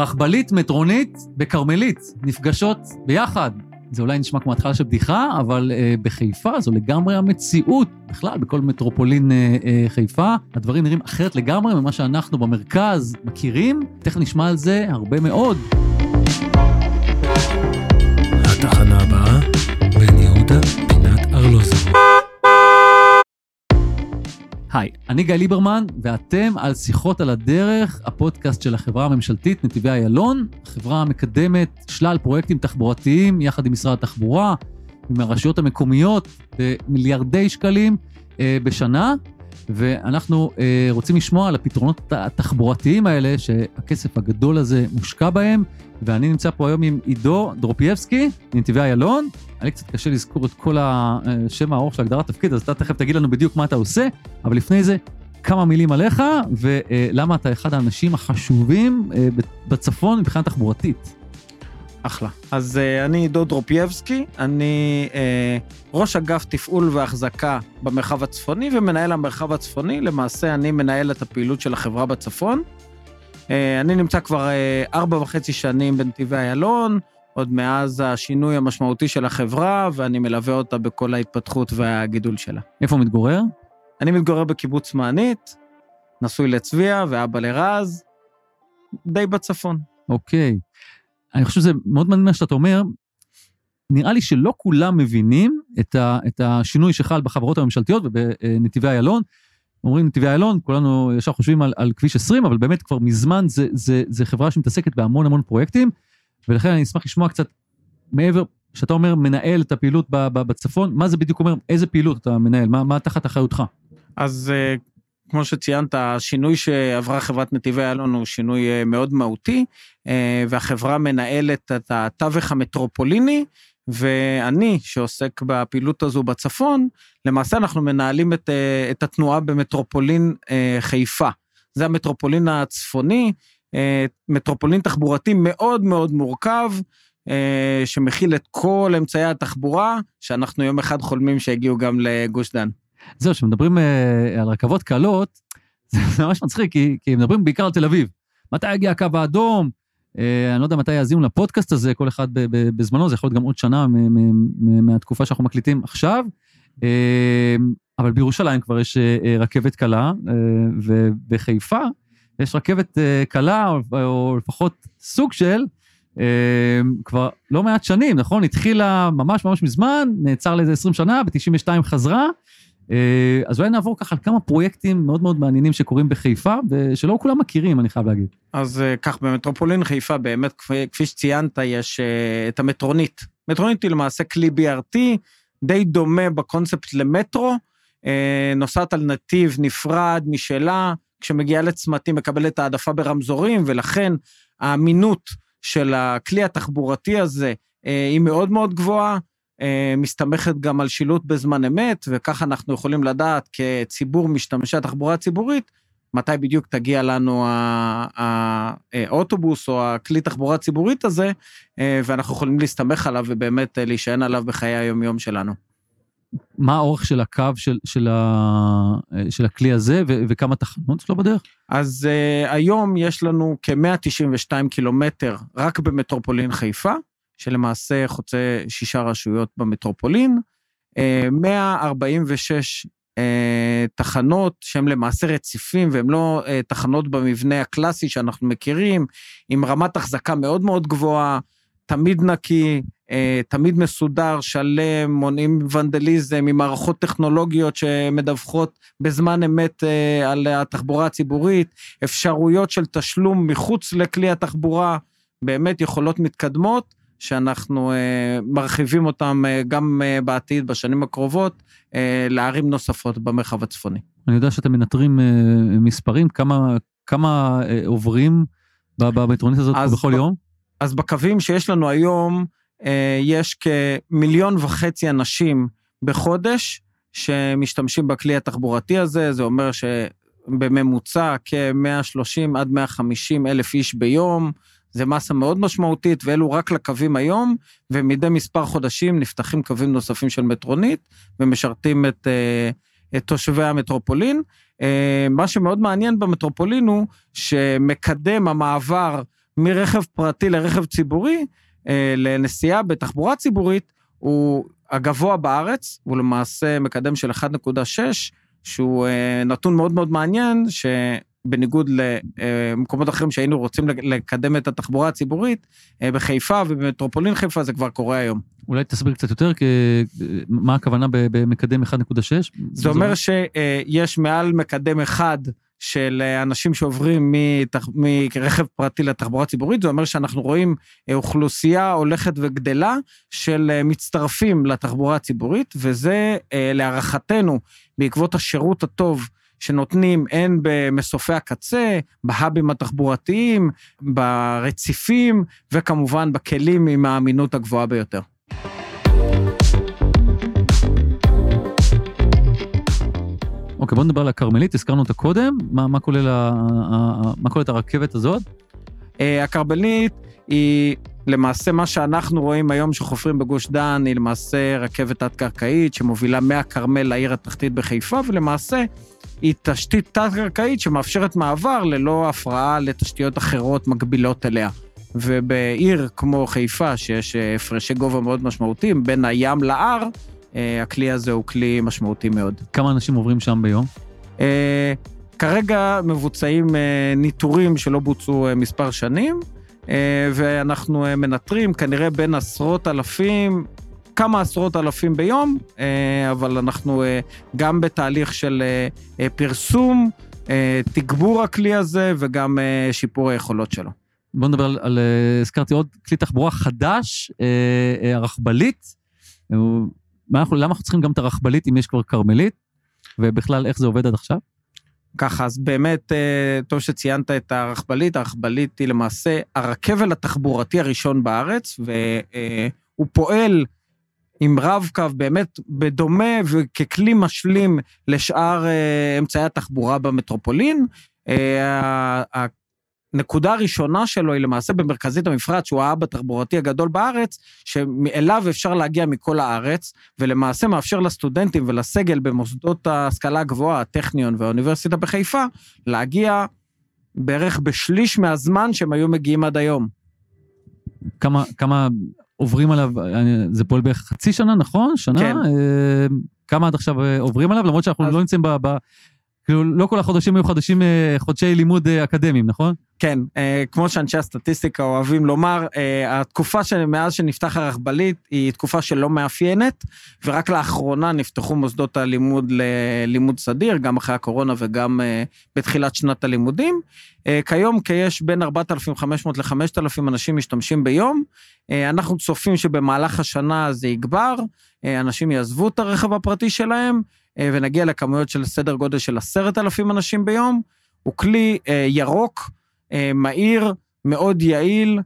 רכבלית, מטרונית וכרמלית נפגשות ביחד. זה אולי נשמע כמו התחלה של בדיחה, אבל uh, בחיפה זו לגמרי המציאות. בכלל, בכל מטרופולין uh, uh, חיפה, הדברים נראים אחרת לגמרי ממה שאנחנו במרכז מכירים. תכף נשמע על זה הרבה מאוד. היי, אני גיא ליברמן, ואתם על שיחות על הדרך, הפודקאסט של החברה הממשלתית נתיבי איילון, חברה מקדמת שלל פרויקטים תחבורתיים יחד עם משרד התחבורה, עם הרשויות המקומיות, במיליארדי שקלים אה, בשנה, ואנחנו אה, רוצים לשמוע על הפתרונות התחבורתיים האלה, שהכסף הגדול הזה מושקע בהם, ואני נמצא פה היום עם עידו דרופייבסקי, מנתיבי איילון. היה לי קצת קשה לזכור את כל השם הארוך של הגדרת תפקיד, אז אתה תכף תגיד לנו בדיוק מה אתה עושה, אבל לפני זה, כמה מילים עליך, ולמה אתה אחד האנשים החשובים אה, בצפון מבחינה תחבורתית. אחלה. אז אה, אני עידו דרופייבסקי, אני אה, ראש אגף תפעול והחזקה במרחב הצפוני ומנהל המרחב הצפוני. למעשה, אני מנהל את הפעילות של החברה בצפון. אה, אני נמצא כבר אה, ארבע וחצי שנים בנתיבי איילון, עוד מאז השינוי המשמעותי של החברה, ואני מלווה אותה בכל ההתפתחות והגידול שלה. איפה מתגורר? אני מתגורר בקיבוץ מענית, נשוי לצביה ואבא לרז, די בצפון. אוקיי. אני חושב שזה מאוד מעניין מה שאתה אומר. נראה לי שלא כולם מבינים את, ה, את השינוי שחל בחברות הממשלתיות ובנתיבי איילון. אומרים נתיבי איילון, כולנו ישר חושבים על, על כביש 20, אבל באמת כבר מזמן זה, זה, זה חברה שמתעסקת בהמון המון פרויקטים, ולכן אני אשמח לשמוע קצת מעבר, שאתה אומר מנהל את הפעילות בצפון, מה זה בדיוק אומר, איזה פעילות אתה מנהל, מה, מה תחת אחריותך? אז אה, כמו שציינת, השינוי שעברה חברת נתיבי איילון הוא שינוי אה, מאוד מהותי, אה, והחברה מנהלת את התווך המטרופוליני, ואני, שעוסק בפעילות הזו בצפון, למעשה אנחנו מנהלים את, אה, את התנועה במטרופולין חיפה. זה המטרופולין הצפוני, מטרופולין תחבורתי מאוד מאוד מורכב, שמכיל את כל אמצעי התחבורה, שאנחנו יום אחד חולמים שיגיעו גם לגוש דן. זהו, כשמדברים uh, על רכבות קלות, זה ממש מצחיק, כי, כי מדברים בעיקר על תל אביב. מתי יגיע הקו האדום? Uh, אני לא יודע מתי יאזינו לפודקאסט הזה, כל אחד בזמנו, זה יכול להיות גם עוד שנה מהתקופה שאנחנו מקליטים עכשיו. Uh, אבל בירושלים כבר יש uh, רכבת קלה, uh, ובחיפה יש רכבת uh, קלה, או, או לפחות סוג של, uh, כבר לא מעט שנים, נכון? התחילה ממש ממש מזמן, נעצר לאיזה 20 שנה, ב-92 חזרה. אה, אז אולי נעבור ככה על כמה פרויקטים מאוד מאוד מעניינים שקורים בחיפה, ושלא כולם מכירים, אני חייב להגיד. אז אה, כך, במטרופולין חיפה, באמת, כפי, כפי שציינת, יש אה, את המטרונית. מטרונית היא למעשה כלי BRT, די דומה בקונספט למטרו, נוסעת על נתיב נפרד משלה, כשמגיעה לצמתים מקבלת העדפה ברמזורים, ולכן האמינות של הכלי התחבורתי הזה היא מאוד מאוד גבוהה. אה, מסתמכת גם על שילוט בזמן אמת, וככה אנחנו יכולים לדעת כציבור משתמשי התחבורה הציבורית, מתי בדיוק תגיע לנו האוטובוס או הכלי תחבורה ציבורית הזה, אה, ואנחנו יכולים להסתמך עליו ובאמת אה, להישען עליו בחיי היומיום שלנו. מה האורך של הקו של, של, ה, של הכלי הזה ו, וכמה תחנות שלו בדרך? אז uh, היום יש לנו כ-192 קילומטר רק במטרופולין חיפה, שלמעשה חוצה שישה רשויות במטרופולין, 146 אה, אה, תחנות שהן למעשה רציפים והן לא אה, תחנות במבנה הקלאסי שאנחנו מכירים, עם רמת החזקה מאוד מאוד גבוהה, תמיד נקי, תמיד מסודר, שלם, מונעים ונדליזם, עם מערכות טכנולוגיות שמדווחות בזמן אמת על התחבורה הציבורית, אפשרויות של תשלום מחוץ לכלי התחבורה, באמת יכולות מתקדמות. שאנחנו uh, מרחיבים אותם uh, גם uh, בעתיד, בשנים הקרובות, לערים נוספות במרחב הצפוני. אני יודע שאתם מנטרים מספרים, כמה, כמה עוברים במטרונית הזאת בכל ב- יום? אז בקווים שיש לנו היום, יש כמיליון וחצי אנשים בחודש שמשתמשים בכלי התחבורתי הזה, זה אומר שבממוצע כ-130 עד 150 אלף איש ביום, זה מסה מאוד משמעותית, ואלו רק לקווים היום, ומדי מספר חודשים נפתחים קווים נוספים של מטרונית, ומשרתים את, אה, את תושבי המטרופולין. אה, מה שמאוד מעניין במטרופולין הוא שמקדם המעבר מרכב פרטי לרכב ציבורי, אה, לנסיעה בתחבורה ציבורית, הוא הגבוה בארץ, הוא למעשה מקדם של 1.6, שהוא נתון מאוד מאוד מעניין, שבניגוד למקומות אחרים שהיינו רוצים לקדם את התחבורה הציבורית, אה, בחיפה ובמטרופולין חיפה זה כבר קורה היום. אולי תסביר קצת יותר, כי מה הכוונה במקדם 1.6? זה אומר שיש מעל מקדם אחד של אנשים שעוברים מתח... מרכב פרטי לתחבורה ציבורית, זה אומר שאנחנו רואים אוכלוסייה הולכת וגדלה של מצטרפים לתחבורה הציבורית, וזה להערכתנו, בעקבות השירות הטוב שנותנים הן במסופי הקצה, בהאבים התחבורתיים, ברציפים, וכמובן בכלים עם האמינות הגבוהה ביותר. אוקיי, בוא נדבר על הכרמלית, הזכרנו אותה קודם, מה, מה, כולל ה, ה, מה כוללת הרכבת הזאת? אה, הכרמלית היא למעשה מה שאנחנו רואים היום שחופרים בגוש דן, היא למעשה רכבת תת-קרקעית שמובילה מהכרמל לעיר התחתית בחיפה, ולמעשה היא תשתית תת-קרקעית שמאפשרת מעבר ללא הפרעה לתשתיות אחרות מקבילות אליה. ובעיר כמו חיפה, שיש הפרשי גובה מאוד משמעותיים בין הים להר, אה, הכלי הזה הוא כלי משמעותי מאוד. כמה אנשים עוברים שם ביום? אה, כרגע מבוצעים אה, ניטורים שלא בוצעו מספר שנים, ואנחנו מנטרים כנראה בין עשרות אלפים, כמה עשרות אלפים ביום, אבל אנחנו גם בתהליך של פרסום, תגבור הכלי הזה וגם שיפור היכולות שלו. בוא נדבר על, על הזכרתי עוד כלי תחבורה חדש, הרכבלית. אנחנו, למה אנחנו צריכים גם את הרכבלית אם יש כבר כרמלית, ובכלל איך זה עובד עד עכשיו? ככה, אז באמת, אה, טוב שציינת את הרכבלית, הרכבלית היא למעשה הרכבל התחבורתי הראשון בארץ, והוא פועל עם רב-קו באמת בדומה וככלי משלים לשאר אה, אמצעי התחבורה במטרופולין. אה, הנקודה הראשונה שלו היא למעשה במרכזית המפרץ, שהוא האב התחבורתי הגדול בארץ, שאליו אפשר להגיע מכל הארץ, ולמעשה מאפשר לסטודנטים ולסגל במוסדות ההשכלה הגבוהה, הטכניון והאוניברסיטה בחיפה, להגיע בערך בשליש מהזמן שהם היו מגיעים עד היום. כמה, כמה עוברים עליו, זה פועל בערך חצי שנה, נכון? שנה? כן. אה, כמה עד עכשיו אה, עוברים עליו, למרות שאנחנו אז... לא נמצאים ב... ב כאילו, לא כל החודשים היו חודשים, אה, חודשי לימוד אה, אקדמיים, נכון? כן, אה, כמו שאנשי הסטטיסטיקה אוהבים לומר, התקופה שמאז שנפתח הרכבלית היא תקופה שלא מאפיינת, ורק לאחרונה נפתחו מוסדות הלימוד ללימוד סדיר, גם אחרי הקורונה וגם בתחילת שנת הלימודים. כיום כיש בין 4,500 ל-5,000 אנשים משתמשים ביום. אנחנו צופים שבמהלך השנה זה יגבר, אנשים יעזבו את הרכב הפרטי שלהם, ונגיע לכמויות של סדר גודל של עשרת אלפים אנשים ביום. הוא כלי אה, ירוק, אה, מהיר, מאוד יעיל,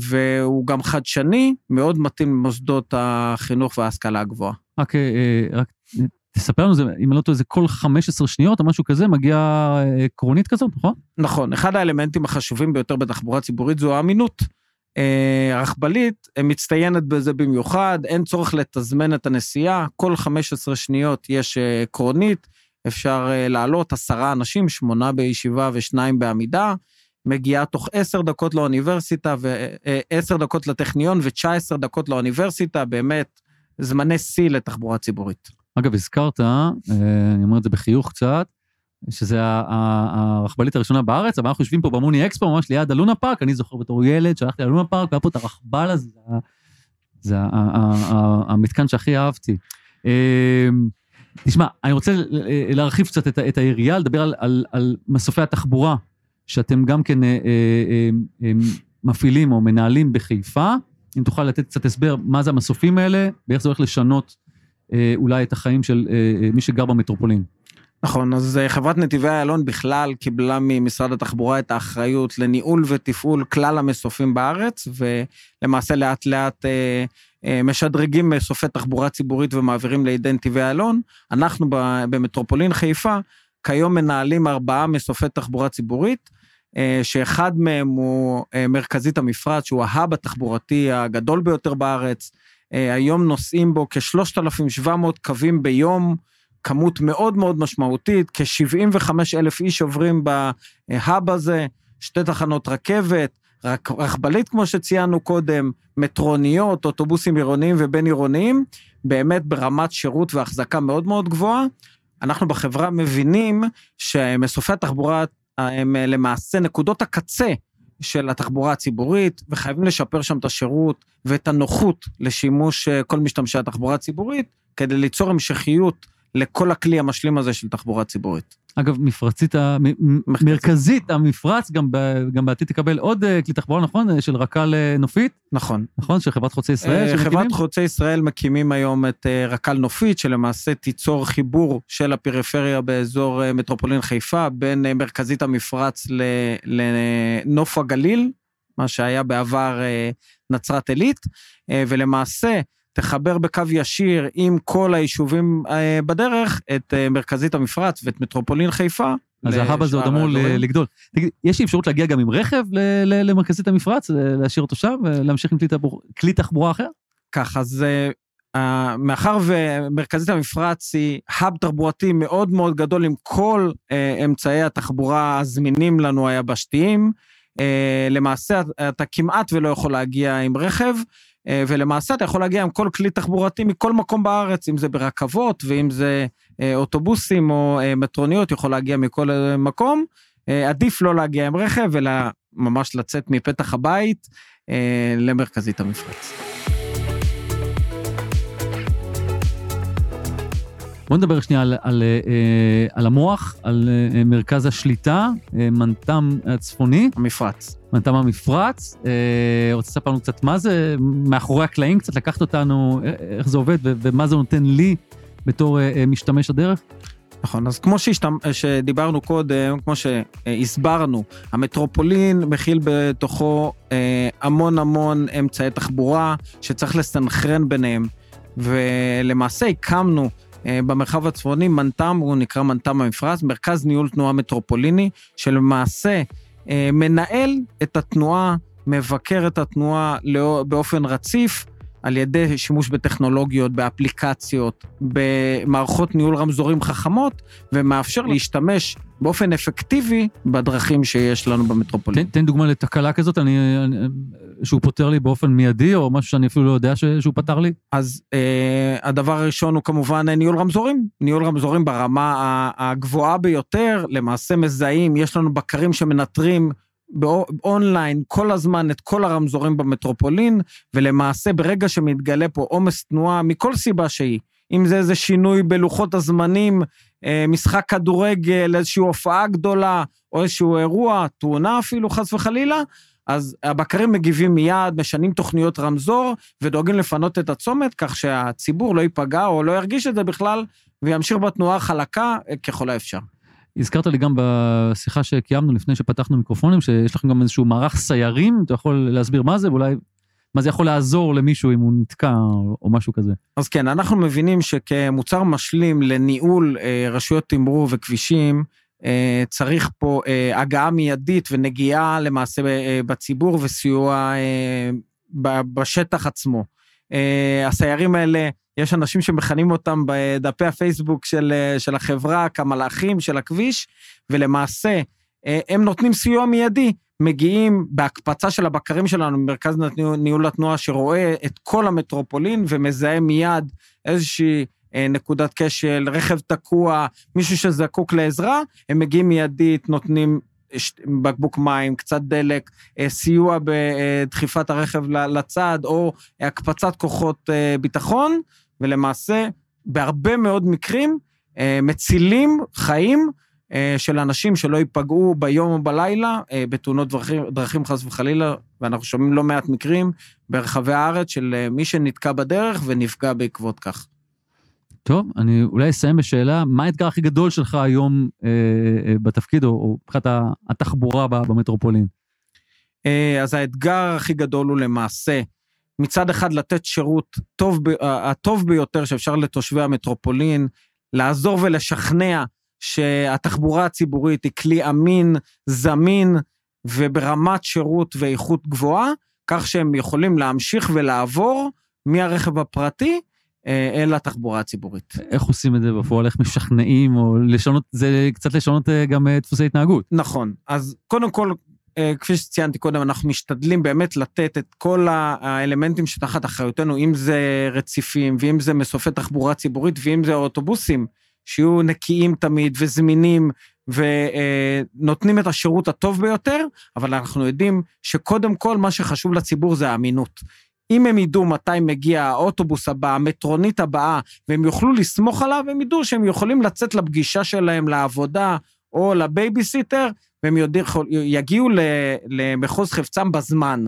והוא גם חדשני, מאוד מתאים למוסדות החינוך וההשכלה הגבוהה. רק, רק תספר לנו, אם אני לא טועה, זה כל 15 שניות או משהו כזה, מגיעה עקרונית כזאת, נכון? נכון, אחד האלמנטים החשובים ביותר בתחבורה ציבורית זו האמינות. הרכבלית אה, מצטיינת בזה במיוחד, אין צורך לתזמן את הנסיעה, כל 15 שניות יש אה, אפשר אה, לעלות עשרה אנשים, שמונה בישיבה ושניים בעמידה, מגיעה תוך עשר דקות לאוניברסיטה ועשר דקות לטכניון ו-19 דקות לאוניברסיטה, באמת זמני שיא לתחבורה ציבורית. אגב, הזכרת, אני אומר את זה בחיוך קצת, שזה הרכבלית הראשונה בארץ, אבל אנחנו יושבים פה במוני אקספו, ממש ליד הלונה פארק, אני זוכר בתור ילד שהלכתי ללונה פארק, והיה פה את הרכבל הזה, זה המתקן שהכי אהבתי. אמ, תשמע, אני רוצה להרחיב קצת את, את היריעה, לדבר על, על, על מסופי התחבורה, שאתם גם כן אה, אה, אה, מפעילים או מנהלים בחיפה. אם תוכל לתת קצת הסבר מה זה המסופים האלה, ואיך זה הולך לשנות אולי את החיים של מי שגר במטרופולין. נכון, אז אה, חברת נתיבי איילון בכלל קיבלה ממשרד התחבורה את האחריות לניהול ותפעול כלל המסופים בארץ, ולמעשה לאט לאט אה, אה, משדרגים מסופי תחבורה ציבורית ומעבירים לידי נתיבי איילון. אנחנו במטרופולין חיפה כיום מנהלים ארבעה מסופי תחבורה ציבורית, אה, שאחד מהם הוא אה, מרכזית המפרץ, שהוא ההאב התחבורתי הגדול ביותר בארץ. אה, היום נוסעים בו כ-3,700 קווים ביום. כמות מאוד מאוד משמעותית, כ-75 אלף איש עוברים בהאב הזה, שתי תחנות רכבת, רכבלית כמו שציינו קודם, מטרוניות, אוטובוסים עירוניים ובין עירוניים, באמת ברמת שירות והחזקה מאוד מאוד גבוהה. אנחנו בחברה מבינים שמסופי התחבורה הם למעשה נקודות הקצה של התחבורה הציבורית, וחייבים לשפר שם את השירות ואת הנוחות לשימוש אה, כל משתמשי התחבורה הציבורית, כדי ליצור המשכיות לכל הכלי המשלים הזה של תחבורה ציבורית. אגב, מפרצית, מרכזית. מרכזית המפרץ, גם ב- גם בעתיד תקבל עוד אה, כלי תחבורה, נכון? אה, של רק"ל אה, נופית, נכון. נכון? של חברת חוצה ישראל. חברת חוצה ישראל מקימים היום את רק"ל נופית, שלמעשה תיצור חיבור של הפריפריה באזור מטרופולין חיפה, בין מרכזית המפרץ לנוף הגליל, מה שהיה בעבר נצרת עילית, ולמעשה תחבר בקו ישיר עם כל היישובים אה, בדרך את אה, מרכזית המפרץ ואת מטרופולין חיפה. אז ההאב הזה עוד אמור. לגדול. תגיד, יש לי אפשרות להגיע גם עם רכב למרכזית המפרץ, אה, להשאיר אותו שם ולהמשיך עם כלי תחבור- כלי תחבורה אחר? כך, אז מאחר ומרכזית המפרץ היא האב תחבורתי מאוד מאוד גדול עם כל אמצעי התחבורה הזמינים לנו היבשתיים, למעשה אתה כמעט ולא יכול להגיע עם רכב, ולמעשה אתה יכול להגיע עם כל כלי תחבורתי מכל מקום בארץ, אם זה ברכבות ואם זה uh, אוטובוסים או uh, מטרוניות, יכול להגיע מכל מקום. עדיף לא להגיע עם רכב, אלא ממש לצאת מפתח הבית למרכזית המפרץ. בוא נדבר שנייה על, על, אה, על המוח, על אה, מרכז השליטה, אה, מנת"ם הצפוני, המפרץ. מנת"ם המפרץ. אה, רוצה לספר לנו קצת מה זה, מאחורי הקלעים קצת לקחת אותנו, אה, איך זה עובד ומה זה נותן לי בתור אה, אה, משתמש הדרך? נכון, אז כמו שהשתמ... שדיברנו קודם, כמו שהסברנו, המטרופולין מכיל בתוכו אה, המון המון אמצעי תחבורה שצריך לסנכרן ביניהם, ולמעשה הקמנו אה, במרחב הצפוני מנת"ם, הוא נקרא מנת"ם המפרץ, מרכז ניהול תנועה מטרופוליני, שלמעשה אה, מנהל את התנועה, מבקר את התנועה באופן רציף, על ידי שימוש בטכנולוגיות, באפליקציות, במערכות ניהול רמזורים חכמות, ומאפשר להשתמש באופן אפקטיבי בדרכים שיש לנו במטרופולין. תן, תן דוגמה לתקלה כזאת, אני, אני, שהוא פותר לי באופן מיידי, או משהו שאני אפילו לא יודע ש, שהוא פתר לי. אז אה, הדבר הראשון הוא כמובן ניהול רמזורים. ניהול רמזורים ברמה הגבוהה ביותר, למעשה מזהים, יש לנו בקרים שמנטרים אונליין כל הזמן את כל הרמזורים במטרופולין, ולמעשה ברגע שמתגלה פה עומס תנועה מכל סיבה שהיא, אם זה איזה שינוי בלוחות הזמנים, אה, משחק כדורגל, איזושהי הופעה גדולה, או איזשהו אירוע, תאונה אפילו, חס וחלילה, אז הבקרים מגיבים מיד, משנים תוכניות רמזור, ודואגים לפנות את הצומת, כך שהציבור לא ייפגע או לא ירגיש את זה בכלל, וימשיך בתנועה חלקה אה, ככל האפשר. הזכרת לי גם בשיחה שקיימנו לפני שפתחנו מיקרופונים, שיש לכם גם איזשהו מערך סיירים, אתה יכול להסביר מה זה, ואולי מה זה יכול לעזור למישהו אם הוא נתקע או, משהו כזה. אז כן, אנחנו מבינים שכמוצר משלים לניהול אה, רשויות תמרור וכבישים, אה, צריך פה אה, הגעה מיידית ונגיעה למעשה אה, בציבור וסיוע אה, בשטח עצמו. אה, הסיירים האלה, יש אנשים שמכנים אותם בדפי הפייסבוק של, אה, של החברה כמלאכים של הכביש, ולמעשה אה, הם נותנים סיוע מיידי. מגיעים בהקפצה של הבקרים שלנו ממרכז ניהול- התנועה שרואה את כל המטרופולין ומזהה מיד איזושהי נקודת כשל, רכב תקוע, מישהו שזקוק לעזרה, הם מגיעים מיידית, נותנים בקבוק מים, קצת דלק, אה, סיוע בדחיפת הרכב לצד, או הקפצת כוחות אה, ביטחון, ולמעשה, בהרבה מאוד מקרים, אה, מצילים חיים של אנשים שלא ייפגעו ביום או בלילה בתאונות דרכים, דרכים חס וחלילה, ואנחנו שומעים לא מעט מקרים ברחבי הארץ של מי שנתקע בדרך ונפגע בעקבות כך. טוב, אני אולי אסיים בשאלה, מה האתגר הכי גדול שלך היום אה, אה, בתפקיד, או, מבחינת התחבורה במטרופולין? אה, אז האתגר הכי גדול הוא למעשה, מצד אחד לתת שירות טוב, הטוב ביותר שאפשר לתושבי המטרופולין, לעזור ולשכנע שהתחבורה הציבורית היא כלי אמין, זמין וברמת שירות ואיכות גבוהה, כך שהם יכולים להמשיך ולעבור מהרכב הפרטי אל התחבורה הציבורית. איך עושים את זה בפועל, איך משכנעים, או לשנות, זה קצת לשנות אה, גם אה, דפוסי התנהגות. נכון. אז קודם כל, אה, כפי שציינתי קודם, אנחנו משתדלים באמת לתת את כל האלמנטים שתחת אחריותנו, אם זה רציפים, ואם זה מסופי תחבורה ציבורית, ואם זה אוטובוסים, שיהיו נקיים תמיד וזמינים, ונותנים את השירות הטוב ביותר, אבל אנחנו יודעים שקודם כל מה שחשוב לציבור זה האמינות. אם הם ידעו מתי מגיע האוטובוס הבא, המטרונית הבאה, והם יוכלו לסמוך עליו, הם ידעו שהם יכולים לצאת לפגישה שלהם, לעבודה או לבייביסיטר, והם יגיעו למחוז חפצם בזמן.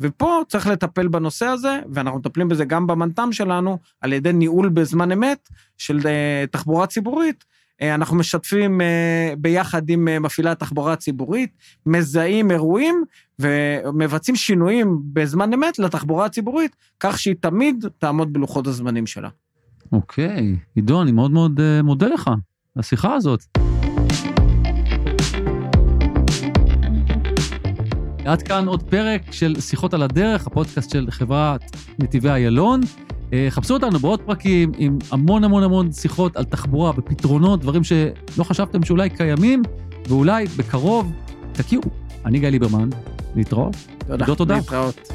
ופה צריך לטפל בנושא הזה, ואנחנו מטפלים בזה גם במנת"ם שלנו, על ידי ניהול בזמן אמת של אה, תחבורה ציבורית. אה, אנחנו משתפים אה, ביחד עם אה, מפעילי התחבורה הציבורית, מזהים אירועים ומבצעים שינויים בזמן אמת לתחבורה הציבורית, כך שהיא תמיד תעמוד בלוחות הזמנים שלה. אוקיי, עידו, אני מאוד מאוד מודה לך על השיחה הזאת. עד כאן עוד פרק של שיחות על הדרך, הפודקאסט של חברת נתיבי איילון. אה, חפשו אותנו בעוד פרקים עם המון המון המון שיחות על תחבורה ופתרונות, דברים שלא חשבתם שאולי קיימים, ואולי בקרוב תכירו. אני גיא ליברמן, להתראות. תודה. תודה. להתראות.